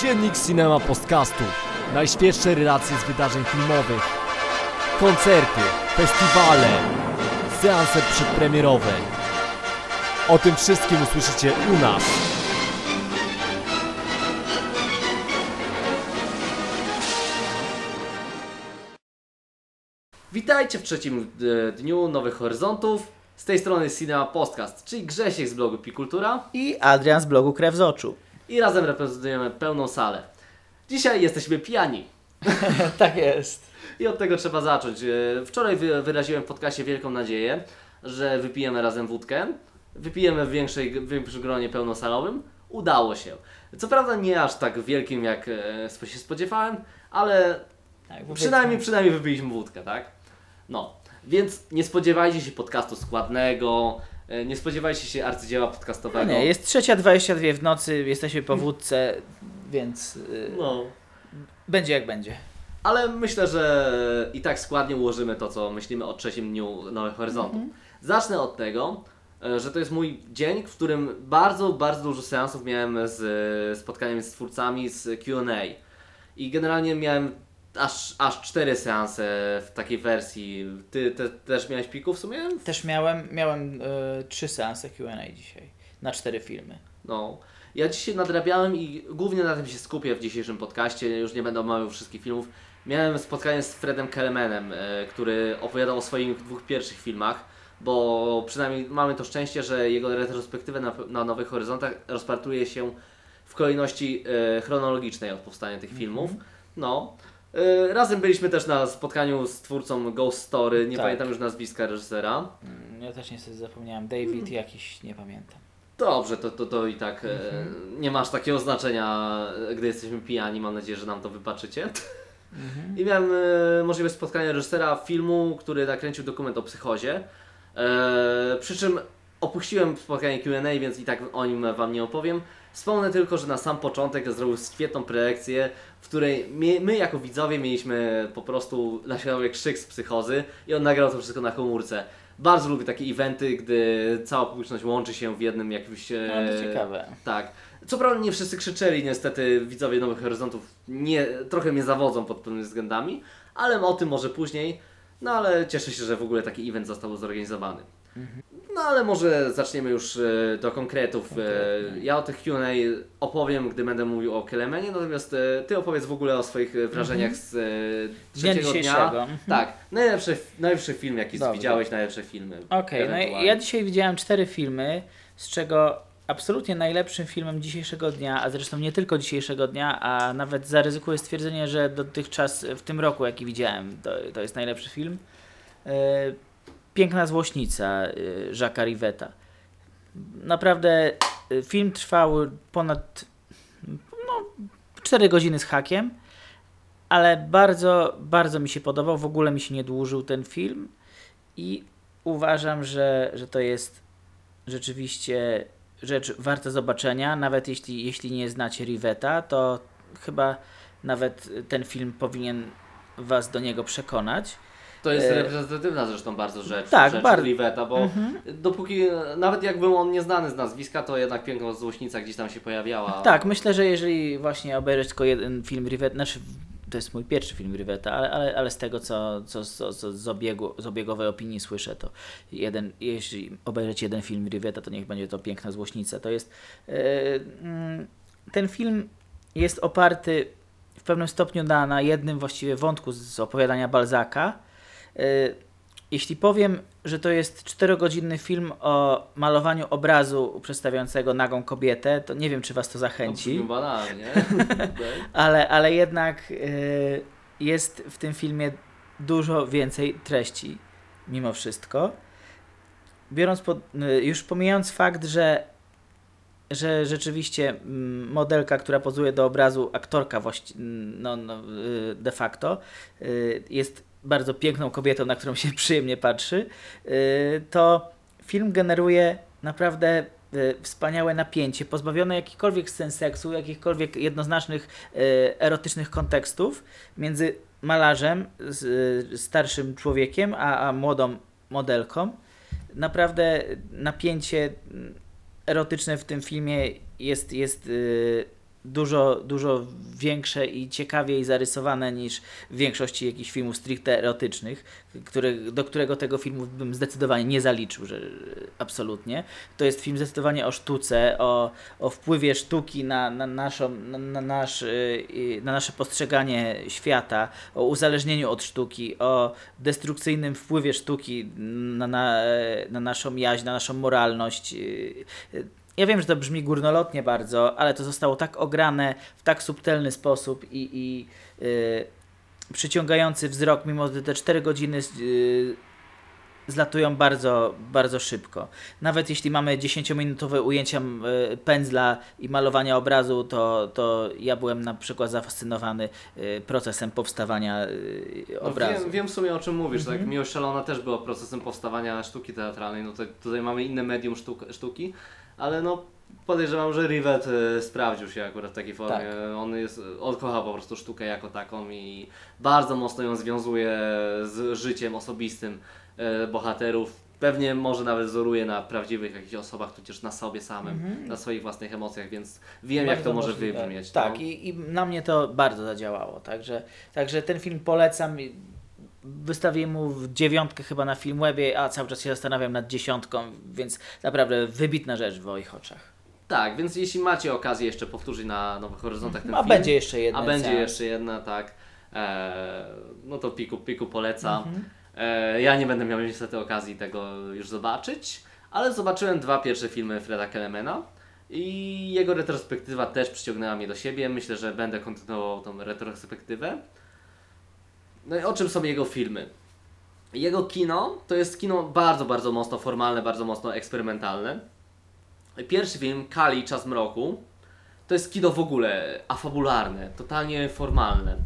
Dziennik Cinema Podcastu. Najświeższe relacje z wydarzeń filmowych. Koncerty, festiwale, seanse przedpremierowe. O tym wszystkim usłyszycie u nas. Witajcie w trzecim e, dniu Nowych Horyzontów. Z tej strony Cinema Podcast, czyli Grzesiek z blogu Pikultura I Adrian z blogu Krew z Oczu. I razem reprezentujemy pełną salę. Dzisiaj jesteśmy pijani tak jest. i od tego trzeba zacząć. E, Wczoraj wy- wyraziłem w podcastie wielką nadzieję, że wypijemy razem wódkę. Wypijemy w, większej, w większym gronie pełnosalowym. Udało się. Co prawda nie aż tak wielkim jak e, się spodziewałem, ale Tak, Przynajmniej, przynajmniej wypiliśmy wódkę, tak? No, więc nie spodziewajcie się podcastu składnego, nie spodziewajcie się arcydzieła No podcastowego. nie, jest trzecia 22 w nocy, jesteśmy po wódce, więc y, No, będzie jak będzie. ale myślę, że i tak składnie ułożymy to, co myślimy o trzecim dniu Nowych Horyzontów. Zacznę od tego, e, że to jest mój dzień, w którym bardzo, bardzo dużo seansów miałem z e, spotkaniem z twórcami, z Q&A. I generalnie miałem aż, aż cztery seanse w takiej wersji. Ty te, też miałeś piku w sumie? Też miałem, miałem y, trzy seanse Q&A dzisiaj, na cztery filmy. No. Ja dzisiaj nadrabiałem i głównie na tym się skupię w dzisiejszym podcaście, już nie będę omawiał wszystkich filmów. Miałem spotkanie z Fredem Kelemanem, e, który opowiadał o swoich dwóch pierwszych filmach, bo przynajmniej mamy to szczęście, że jego retrospektywę na, na Nowych Horyzontach rozpatruje się w kolejności e, chronologicznej od powstania tych filmów. No. E, razem byliśmy też na spotkaniu z twórcą Ghost Story, nie Tak. pamiętam już nazwiska reżysera. Mm, Ja też niestety zapomniałem, David jakiś, nie pamiętam. Dobrze, to, to, to i tak e, nie masz takiego znaczenia, e, gdy jesteśmy pijani. Mam nadzieję, że nam to wybaczycie. I miałem e, możliwość spotkania reżysera filmu, który nakręcił dokument o psychozie. E, przy czym opuściłem spotkanie Q&A, więc i tak o nim Wam nie opowiem. Wspomnę tylko, że na sam początek zrobił świetną prelekcję, w której my, my jako widzowie mieliśmy po prostu naśladowy krzyk z psychozy i on nagrał to wszystko na komórce. Bardzo lubię takie eventy, gdy cała publiczność łączy się w jednym jakimś... e, No to ciekawe. tak. Co prawda nie wszyscy krzyczeli, niestety widzowie Nowych Horyzontów nie, trochę mnie zawodzą pod pewnymi względami, ale o tym może później. No ale cieszę się, że w ogóle taki event został zorganizowany. No ale może zaczniemy już e, do konkretów. E, ja o tych Q&A opowiem, gdy będę mówił o Kelemenie, natomiast e, Ty opowiedz w ogóle o swoich e, wrażeniach z e, Dnia trzeciego dnia. dzisiejszego. Mhm. Tak, najlepszy, najlepszy film jaki widziałeś, najlepsze filmy. Okej, no i ewentualnie. ja dzisiaj widziałem cztery filmy, z czego absolutnie najlepszym filmem dzisiejszego dnia, a zresztą nie tylko dzisiejszego dnia, a nawet zaryzykuję stwierdzenie, że dotychczas w tym roku, jaki widziałem, to, to jest najlepszy film. E, Piękna złośnica e, Jacques'a Rivetta. Naprawdę e, film trwał ponad no, 4 godziny z hakiem, ale bardzo, bardzo mi się podobał. W ogóle mi się nie dłużył ten film i uważam, że, że to jest rzeczywiście rzecz warta zobaczenia. Nawet jeśli, jeśli nie znacie Rivetta, to chyba nawet ten film powinien Was do niego przekonać. To jest E, reprezentatywna zresztą bardzo rzecz, tak, rzecz bardzo. Bo Mhm. dopóki, nawet jak był on nieznany z nazwiska, to jednak piękna złośnica gdzieś tam się pojawiała. Tak, myślę, że jeżeli właśnie obejrzeć tylko jeden film Rivetta, znaczy to jest mój pierwszy film Rivetta, ale, ale, ale z tego, co, co, co, co z, obiegu, z obiegowej opinii słyszę, to jeden, jeśli obejrzeć jeden film Rivetta, to niech będzie to Piękna Złośnica. To jest, mm, ten film jest oparty w pewnym stopniu na, na jednym właściwie wątku z opowiadania Balzaka. E, jeśli powiem, że to jest czterogodzinny film o malowaniu obrazu przedstawiającego nagą kobietę, to nie wiem, czy Was to No, zachęci, brzmi banalnie. ale, ale jednak y, jest w tym filmie dużo więcej treści, mimo wszystko. Biorąc pod, y, już pomijając fakt, że, że rzeczywiście mm, modelka, która pozuje do obrazu, aktorka właści- no, no, y, de facto, y, jest bardzo piękną kobietą, na którą się przyjemnie patrzy, y, to film generuje naprawdę y, wspaniałe napięcie, pozbawione jakichkolwiek scen seksu, jakichkolwiek jednoznacznych y, erotycznych kontekstów między malarzem, starszym człowiekiem, a, a młodą modelką. Naprawdę napięcie mm, erotyczne w tym filmie jest, jest dużo, dużo większe i ciekawiej zarysowane niż w większości jakichś filmów stricte erotycznych, do którego tego filmu bym zdecydowanie nie zaliczył, że absolutnie. To jest film zdecydowanie o sztuce, o, o wpływie sztuki na, na, naszą, na, na, nasz, y, y, na nasze postrzeganie świata, o uzależnieniu od sztuki, o destrukcyjnym wpływie sztuki na, na, na naszą jaźń, na naszą moralność. Ja wiem, że to brzmi górnolotnie bardzo, ale to zostało tak ograne w tak subtelny sposób i, i y, przyciągający wzrok, mimo że te 4 godziny y, zlatują bardzo, bardzo szybko. Nawet jeśli mamy 10-minutowe ujęcia y, pędzla i malowania obrazu, to, to ja byłem na przykład zafascynowany y, procesem powstawania y, No, obrazu. wiem, wiem w sumie o czym mówisz, Mhm. tak? Miłość Szalona też była procesem powstawania sztuki teatralnej, no to tutaj mamy inne medium sztuk, sztuki, ale no podejrzewam, że Rivet e, sprawdził się akurat w takiej formie. Tak. On jest, on kocha po prostu sztukę jako taką i bardzo mocno ją związuje z życiem osobistym e, bohaterów. Pewnie może nawet wzoruje na prawdziwych jakichś osobach, tudzież na sobie samym, na swoich własnych emocjach, więc wiem jak Bardzo to może możliwe. wybrzmieć. Tak, no. i, i na mnie to bardzo zadziałało. Także, także ten film polecam. Wystawię mu w dziewiątkę chyba na Filmwebie, a cały czas się zastanawiam nad dziesiątką, więc naprawdę wybitna rzecz w moich oczach. Tak, więc jeśli macie okazję jeszcze powtórzyć na Nowych Horyzontach ten A film, będzie jeszcze jedna. A będzie jeszcze jedna, tak. E, no to Piku, Piku polecam. Mhm. E, ja nie będę miał niestety okazji tego już zobaczyć, ale zobaczyłem dwa pierwsze filmy Freda Kelemena i jego retrospektywa też przyciągnęła mnie do siebie. Myślę, że będę kontynuował tą retrospektywę. No i o czym są jego filmy? Jego kino to jest kino bardzo, bardzo mocno formalne, bardzo mocno eksperymentalne. Pierwszy film, Kali, Czas Mroku, to jest kino w ogóle afabularne, totalnie formalne.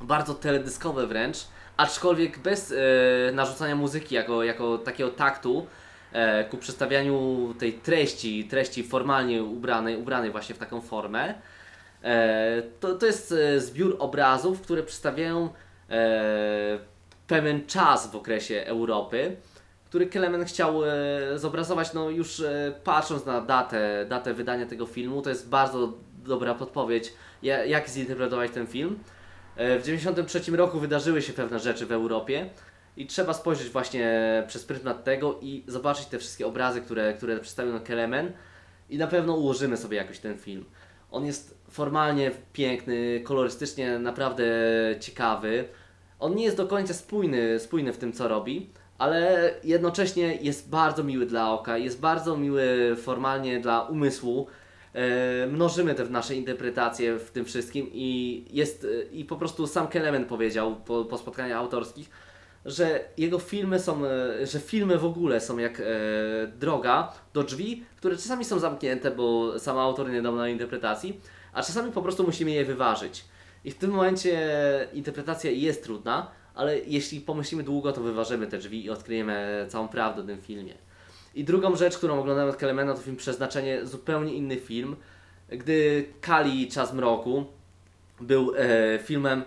Bardzo teledyskowe wręcz, aczkolwiek bez e, narzucania muzyki jako, jako takiego taktu e, ku przedstawianiu tej treści, treści formalnie ubranej, ubranej właśnie w taką formę. E, to, to jest e, zbiór obrazów, które przedstawiają pewien czas w okresie Europy, który Kelemen chciał e, zobrazować, no już e, patrząc na datę, datę wydania tego filmu, to jest bardzo dobra podpowiedź, ja, jak zinterpretować ten film. E, w 1993 roku wydarzyły się pewne rzeczy w Europie i trzeba spojrzeć właśnie przez pryzmat tego i zobaczyć te wszystkie obrazy, które, które przedstawił Kelemen i na pewno ułożymy sobie jakoś ten film. On jest formalnie piękny, kolorystycznie naprawdę ciekawy. On nie jest do końca spójny, spójny w tym, co robi, ale jednocześnie jest bardzo miły dla oka, jest bardzo miły formalnie dla umysłu. E, mnożymy te nasze interpretacje w tym wszystkim i jest e, i po prostu sam Kelemen powiedział po, po spotkaniach autorskich, że jego filmy są, e, że filmy w ogóle są jak e, droga do drzwi, które czasami są zamknięte, bo sam autor nie dał na interpretacji, a czasami po prostu musimy je wyważyć. I w tym momencie interpretacja jest trudna, ale jeśli pomyślimy długo, to wyważymy te drzwi i odkryjemy całą prawdę o tym filmie. I drugą rzecz, którą oglądałem od Kelemena, to film Przeznaczenie, zupełnie inny film. Gdy Kali Czas Mroku był e, filmem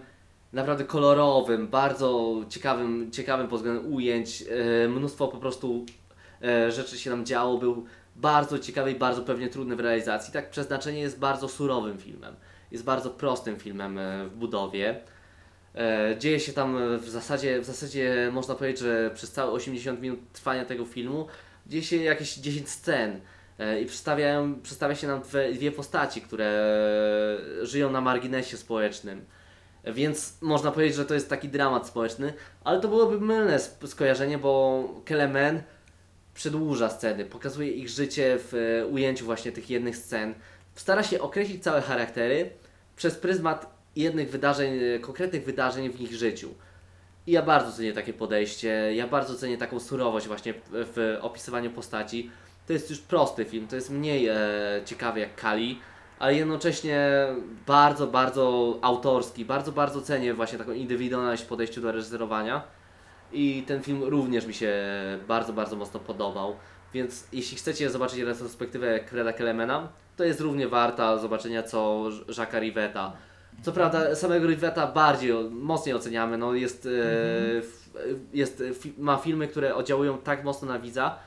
naprawdę kolorowym, bardzo ciekawym, ciekawym pod względem ujęć, e, mnóstwo po prostu e, rzeczy się nam działo, był bardzo ciekawy i bardzo pewnie trudny w realizacji. Tak Przeznaczenie jest bardzo surowym filmem, jest bardzo prostym filmem e, w budowie. Dzieje się tam w zasadzie, w zasadzie można powiedzieć, że przez całe 80 minut trwania tego filmu dzieje się jakieś 10 scen i przedstawia się nam dwie postaci, które żyją na marginesie społecznym. Więc można powiedzieć, że to jest taki dramat społeczny, ale to byłoby mylne skojarzenie, bo Kelemen przedłuża sceny, pokazuje ich życie w e, ujęciu właśnie tych jednych scen. Stara się określić całe charaktery przez pryzmat jednych wydarzeń, e, konkretnych wydarzeń w ich życiu. I ja bardzo cenię takie podejście, ja bardzo cenię taką surowość właśnie w opisywaniu postaci. To jest już prosty film, to jest mniej e, ciekawy jak Kali, ale jednocześnie bardzo, bardzo autorski, bardzo, bardzo cenię właśnie taką indywidualność w podejściu do reżyserowania. I ten film również mi się bardzo, bardzo mocno podobał. Więc jeśli chcecie zobaczyć retrospektywę Kreda Kelemena, to jest równie warta zobaczenia co Jacques'a Riveta. Co prawda samego Riveta bardziej, mocniej oceniamy, no jest, e, f- jest, ma filmy, które oddziałują tak mocno na widza,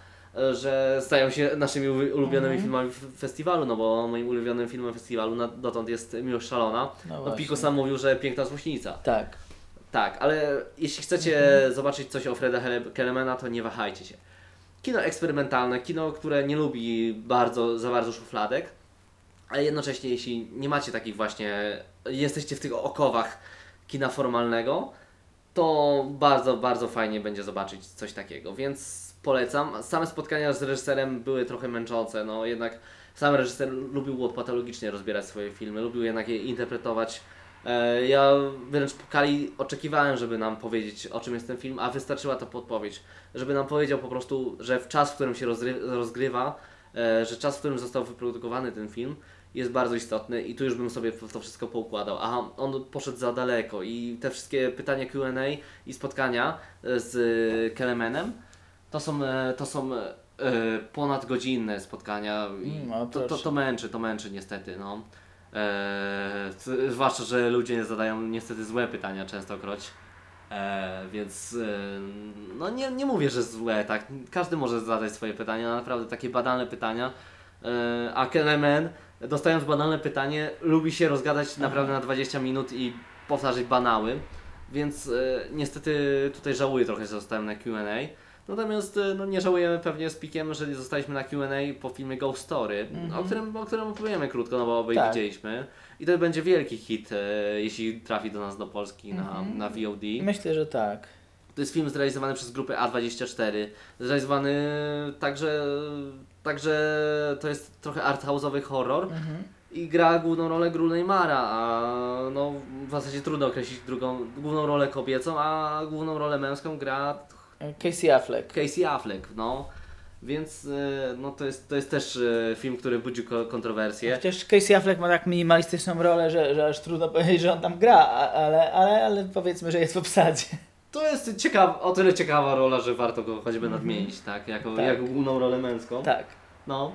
że stają się naszymi ulubionymi filmami w festiwalu, no bo moim ulubionym filmem festiwalu na, dotąd jest Miłość Szalona. No No. Pico sam mówił, że Piękna Złośnica. Tak. Tak, ale jeśli chcecie Mhm. zobaczyć coś o Freda Kelemana, to nie wahajcie się. Kino eksperymentalne, kino, które nie lubi bardzo, za bardzo szufladek, ale jednocześnie jeśli nie macie takich właśnie, jesteście w tych okowach kina formalnego, to bardzo, bardzo fajnie będzie zobaczyć coś takiego, więc polecam. Same spotkania z reżyserem były trochę męczące, no jednak sam reżyser lubił patologicznie rozbierać swoje filmy, lubił jednak je interpretować. E, Ja wręcz po Kali oczekiwałem, żeby nam powiedzieć o czym jest ten film, a wystarczyła ta podpowiedź, żeby nam powiedział po prostu, że w czas, w którym się rozgrywa, e, że czas, w którym został wyprodukowany ten film, jest bardzo istotny i tu już bym sobie to wszystko poukładał. Aha, on poszedł za daleko i te wszystkie pytania Q&A i spotkania e, z Kelemanem to są, e, to są e, ponadgodzinne spotkania i Mm, o, to, to, to męczy, to męczy niestety, no. E, zwłaszcza, że ludzie zadają niestety złe pytania częstokroć. E, więc no nie, nie mówię, że złe, tak. Każdy może zadać swoje pytania, naprawdę takie banalne pytania. A Kelemen, dostając banalne pytanie, lubi się rozgadać naprawdę na 20 minut i powtarzać banały. Więc niestety tutaj żałuję trochę, że zostałem na QA. Natomiast e, no, nie żałujemy pewnie z Pikiem, że zostaliśmy na QA po filmie Ghost Story, o, którym, o którym opowiemy krótko, no bo obaj Tak. widzieliśmy. I to będzie wielki hit, e, jeśli trafi do nas do Polski na, na VOD. Myślę, że tak. To jest film zrealizowany przez grupę A24. Zrealizowany także, także to jest trochę arthouse'owy horror. I gra główną rolę Gru Neymara, a no w zasadzie trudno określić drugą, główną rolę kobiecą, a główną rolę męską gra Casey Affleck. Casey Affleck, no. Więc e, no to jest, to jest też e, film, który budził ko- kontrowersje. Chociaż Casey Affleck ma tak minimalistyczną rolę, że, że aż trudno powiedzieć, że on tam gra, ale, ale, ale powiedzmy, że jest w obsadzie. To jest ciekawa, o tyle ciekawa rola, że warto go choćby nadmienić, tak? Jako, Tak. jako główną rolę męską. Tak. No.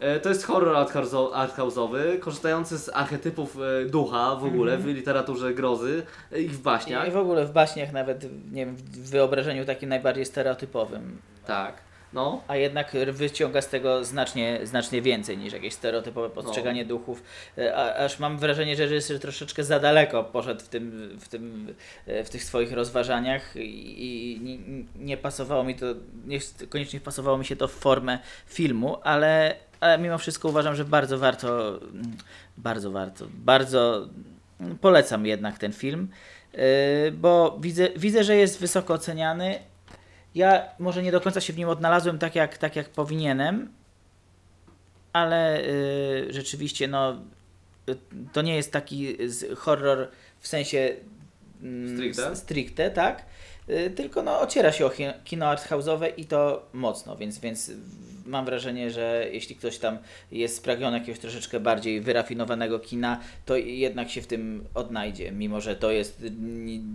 E, To jest horror arthouse'o- arthouse'owy, korzystający z archetypów e, ducha w ogóle w literaturze grozy e, i w baśniach. I w ogóle w baśniach nawet, nie wiem, w wyobrażeniu takim najbardziej stereotypowym. Tak. No. A jednak wyciąga z tego znacznie, znacznie więcej niż jakieś stereotypowe postrzeganie No. duchów. A, aż mam wrażenie, że reżyser troszeczkę za daleko poszedł w, tym, w, tym, w tych swoich rozważaniach i, i nie, nie pasowało mi to, nie koniecznie pasowało mi się to w formę filmu, ale, ale mimo wszystko uważam, że bardzo warto, mm, bardzo warto, bardzo mm, polecam jednak ten film, e, bo widzę, widzę, że jest wysoko oceniany. Ja może nie do końca się w nim odnalazłem tak jak, tak jak powinienem, ale y, rzeczywiście no, y, to nie jest taki horror w sensie mm, Stricte? stricte tak? Y, tylko no, ociera się o kino arthouse'owe i to mocno, więc, więc mam wrażenie, że jeśli ktoś tam jest spragniony jakiegoś troszeczkę bardziej wyrafinowanego kina, to jednak się w tym odnajdzie, mimo że to jest,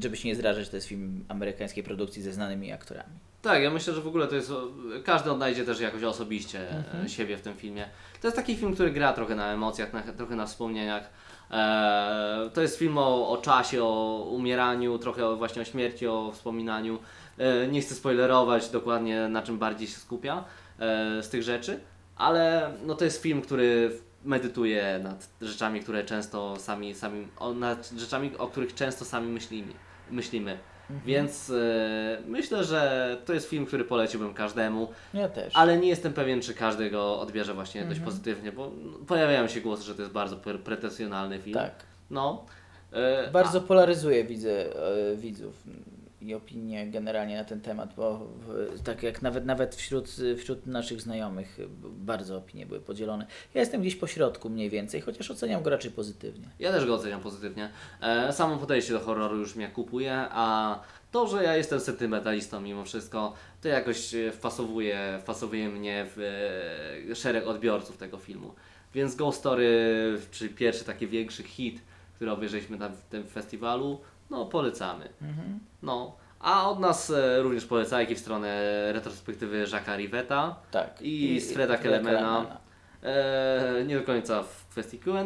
żeby się nie zrażać, to jest film amerykańskiej produkcji ze znanymi aktorami. Tak, ja myślę, że w ogóle to jest. Każdy odnajdzie też jakoś osobiście e, siebie w tym filmie. To jest taki film, który gra trochę na emocjach, na, trochę na wspomnieniach. E, to jest film o, o czasie, o umieraniu, trochę o, właśnie o śmierci, o wspominaniu. E, nie chcę spoilerować dokładnie na czym bardziej się skupia e, z tych rzeczy, ale no, to jest film, który medytuje nad rzeczami, które często sami, sami o, nad rzeczami, o których często sami myślimy. myślimy. Więc e, myślę, że to jest film, który poleciłbym każdemu, Ja też. ale nie jestem pewien, czy każdy go odbierze właśnie dość pozytywnie, bo no, pojawiają się głosy, że to jest bardzo pre- pretensjonalny film. Tak. No. E, Bardzo polaryzuje widzę e, widzów i opinie generalnie na ten temat, bo tak jak nawet nawet wśród, wśród naszych znajomych bardzo opinie były podzielone. Ja jestem gdzieś po środku mniej więcej, chociaż oceniam go raczej pozytywnie. Ja też go oceniam pozytywnie. E, samo podejście do horroru już mnie kupuje, a to, że ja jestem sentymentalistą mimo wszystko, to jakoś e, wpasowuje, wpasowuje mnie w e, szereg odbiorców tego filmu. Więc Ghost Story, czyli pierwszy taki większy hit, który obejrzeliśmy w tym festiwalu, no polecamy. No. A od nas e, również polecajki w stronę retrospektywy Jacques'a Rivetta Tak. i, z Freda Kelemena. E, nie do końca w kwestii QA,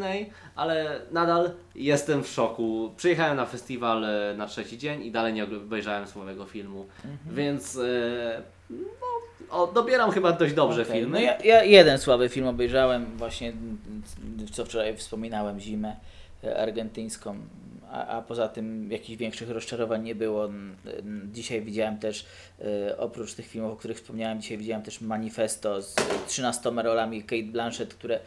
ale nadal jestem w szoku. Przyjechałem na festiwal e, na trzeci dzień i dalej nie obejrzałem słowego filmu. Więc e, no, o, dobieram chyba dość dobrze Okej, filmy. No ja, ja jeden słaby film obejrzałem, właśnie co wczoraj wspominałem, Zimę e, argentyńską, a, a poza tym jakichś większych rozczarowań nie było. Dzisiaj widziałem też, e, oprócz tych filmów, o których wspomniałem, dzisiaj widziałem też Manifesto z 13 rolami Kate Blanchett, które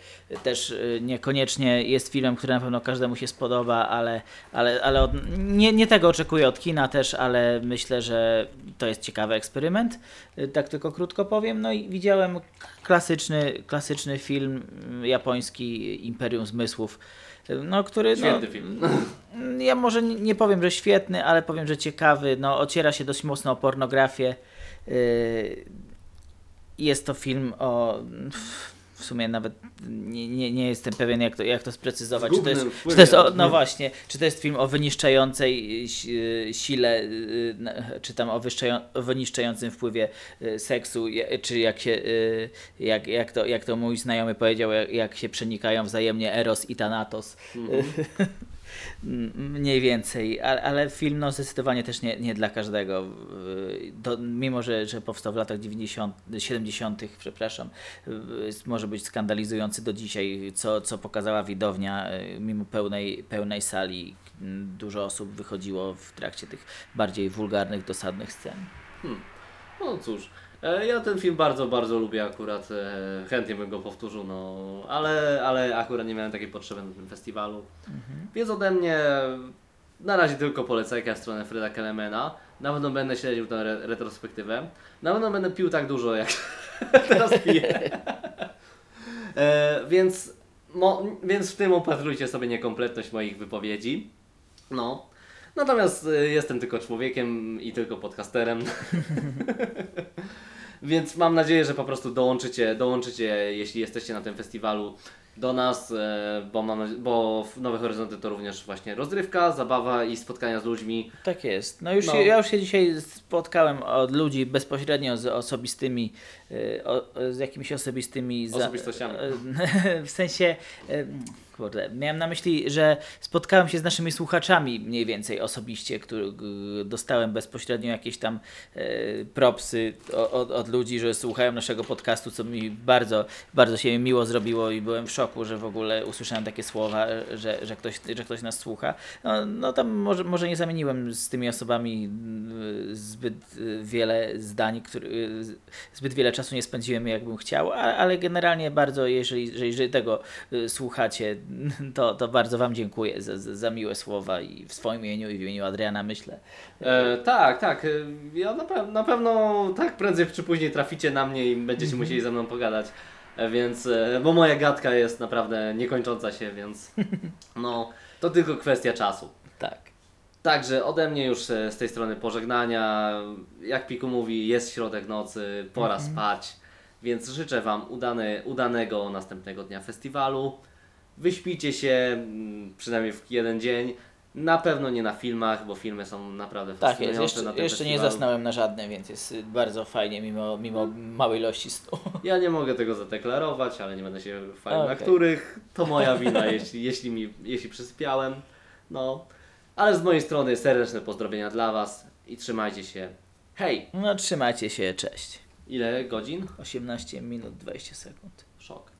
też e, niekoniecznie jest filmem, który na pewno każdemu się spodoba, ale, ale, ale od, nie, nie tego oczekuję od kina też, ale myślę, że to jest ciekawy eksperyment. Tak tylko krótko powiem. No i widziałem klasyczny, klasyczny film japoński Imperium Zmysłów, no, który... Świetny no, film. Ja może nie nie powiem, że świetny, ale powiem, że ciekawy. No, ociera się dość mocno o pornografię. Y, Jest to film o... W sumie nawet nie, nie, nie jestem pewien, jak to, jak to sprecyzować. Czy to, jest, czy to jest o, no właśnie, czy to jest film o wyniszczającej y, sile, na- czy tam o, o wyniszczającym wpływie y, seksu, czy jak się, jak, jak, to, jak to mój znajomy powiedział, jak, jak się przenikają wzajemnie Eros i Thanatos. M- Mniej więcej, ale, film no zdecydowanie też nie, nie dla każdego. To, mimo, że, że powstał w latach 90, 70., przepraszam, może być skandalizujący do dzisiaj, co, co pokazała widownia, y, mimo pełnej, pełnej sali. Dużo osób wychodziło w trakcie tych bardziej wulgarnych, dosadnych scen. No cóż, e, ja ten film bardzo, bardzo lubię akurat, e, chętnie bym go powtórzył, no, ale, ale akurat nie miałem takiej potrzeby na tym festiwalu. Więc ode mnie na razie tylko polecajka w stronę Freda Kelemena. Na pewno będę śledził tę re retrospektywę. Na pewno będę pił tak dużo, jak teraz piję. e, więc, mo, więc w tym opatrujcie sobie niekompletność moich wypowiedzi. No. Natomiast y, jestem tylko człowiekiem i tylko podcasterem. Więc mam nadzieję, że po prostu dołączycie, dołączycie, jeśli jesteście na tym festiwalu do nas, e, bo, mam, bo w Nowe Horyzonty to również właśnie rozrywka, zabawa i spotkania z ludźmi. Tak jest. No już No. Ja już się dzisiaj spotkałem od ludzi bezpośrednio z osobistymi, y, o, z jakimiś osobistymi... za- Osobistościami. y, w sensie, kurde, miałem na myśli, że spotkałem się z naszymi słuchaczami mniej więcej osobiście, który, dostałem bezpośrednio jakieś tam y, propsy od, od ludzi, że słuchają naszego podcastu, co mi bardzo, bardzo się mi miło zrobiło i byłem w szoku, że w ogóle usłyszałem takie słowa, że, że, ktoś, że ktoś nas słucha. No, no tam może, może nie zamieniłem z tymi osobami zbyt y, wiele zdań, który, y, zbyt wiele czasu nie spędziłem jakbym chciał, ale generalnie bardzo, jeżeli, że jeżeli tego y, słuchacie, to, to bardzo Wam dziękuję za, za, miłe słowa i w swoim imieniu i w imieniu Adriana myślę. E, tak, tak. e, Ja na, pe- na pewno tak prędzej czy później traficie na mnie i będziecie musieli ze mną pogadać. E, Więc, e, bo moja gadka jest naprawdę niekończąca się, więc no, to tylko kwestia czasu. Tak. Także ode mnie już z tej strony pożegnania. Jak Piku mówi, jest środek nocy, pora spać. Więc życzę Wam udane, udanego następnego dnia festiwalu. Wyśpijcie się mm, przynajmniej w jeden dzień. Na pewno nie na filmach, bo filmy są naprawdę Tak jest, jeszcze, na jeszcze nie zasnąłem na żadne, więc jest y, bardzo fajnie mimo, mimo małej ilości snu. Ja nie mogę tego zadeklarować, ale nie będę się chwalił na Okej. których. To moja wina, jeśli, jeśli, mi, jeśli przysypiałem. No, ale z mojej strony serdeczne pozdrowienia dla Was i trzymajcie się. Hej! No trzymajcie się, cześć. Ile godzin? 18 minut 20 sekund. Szok.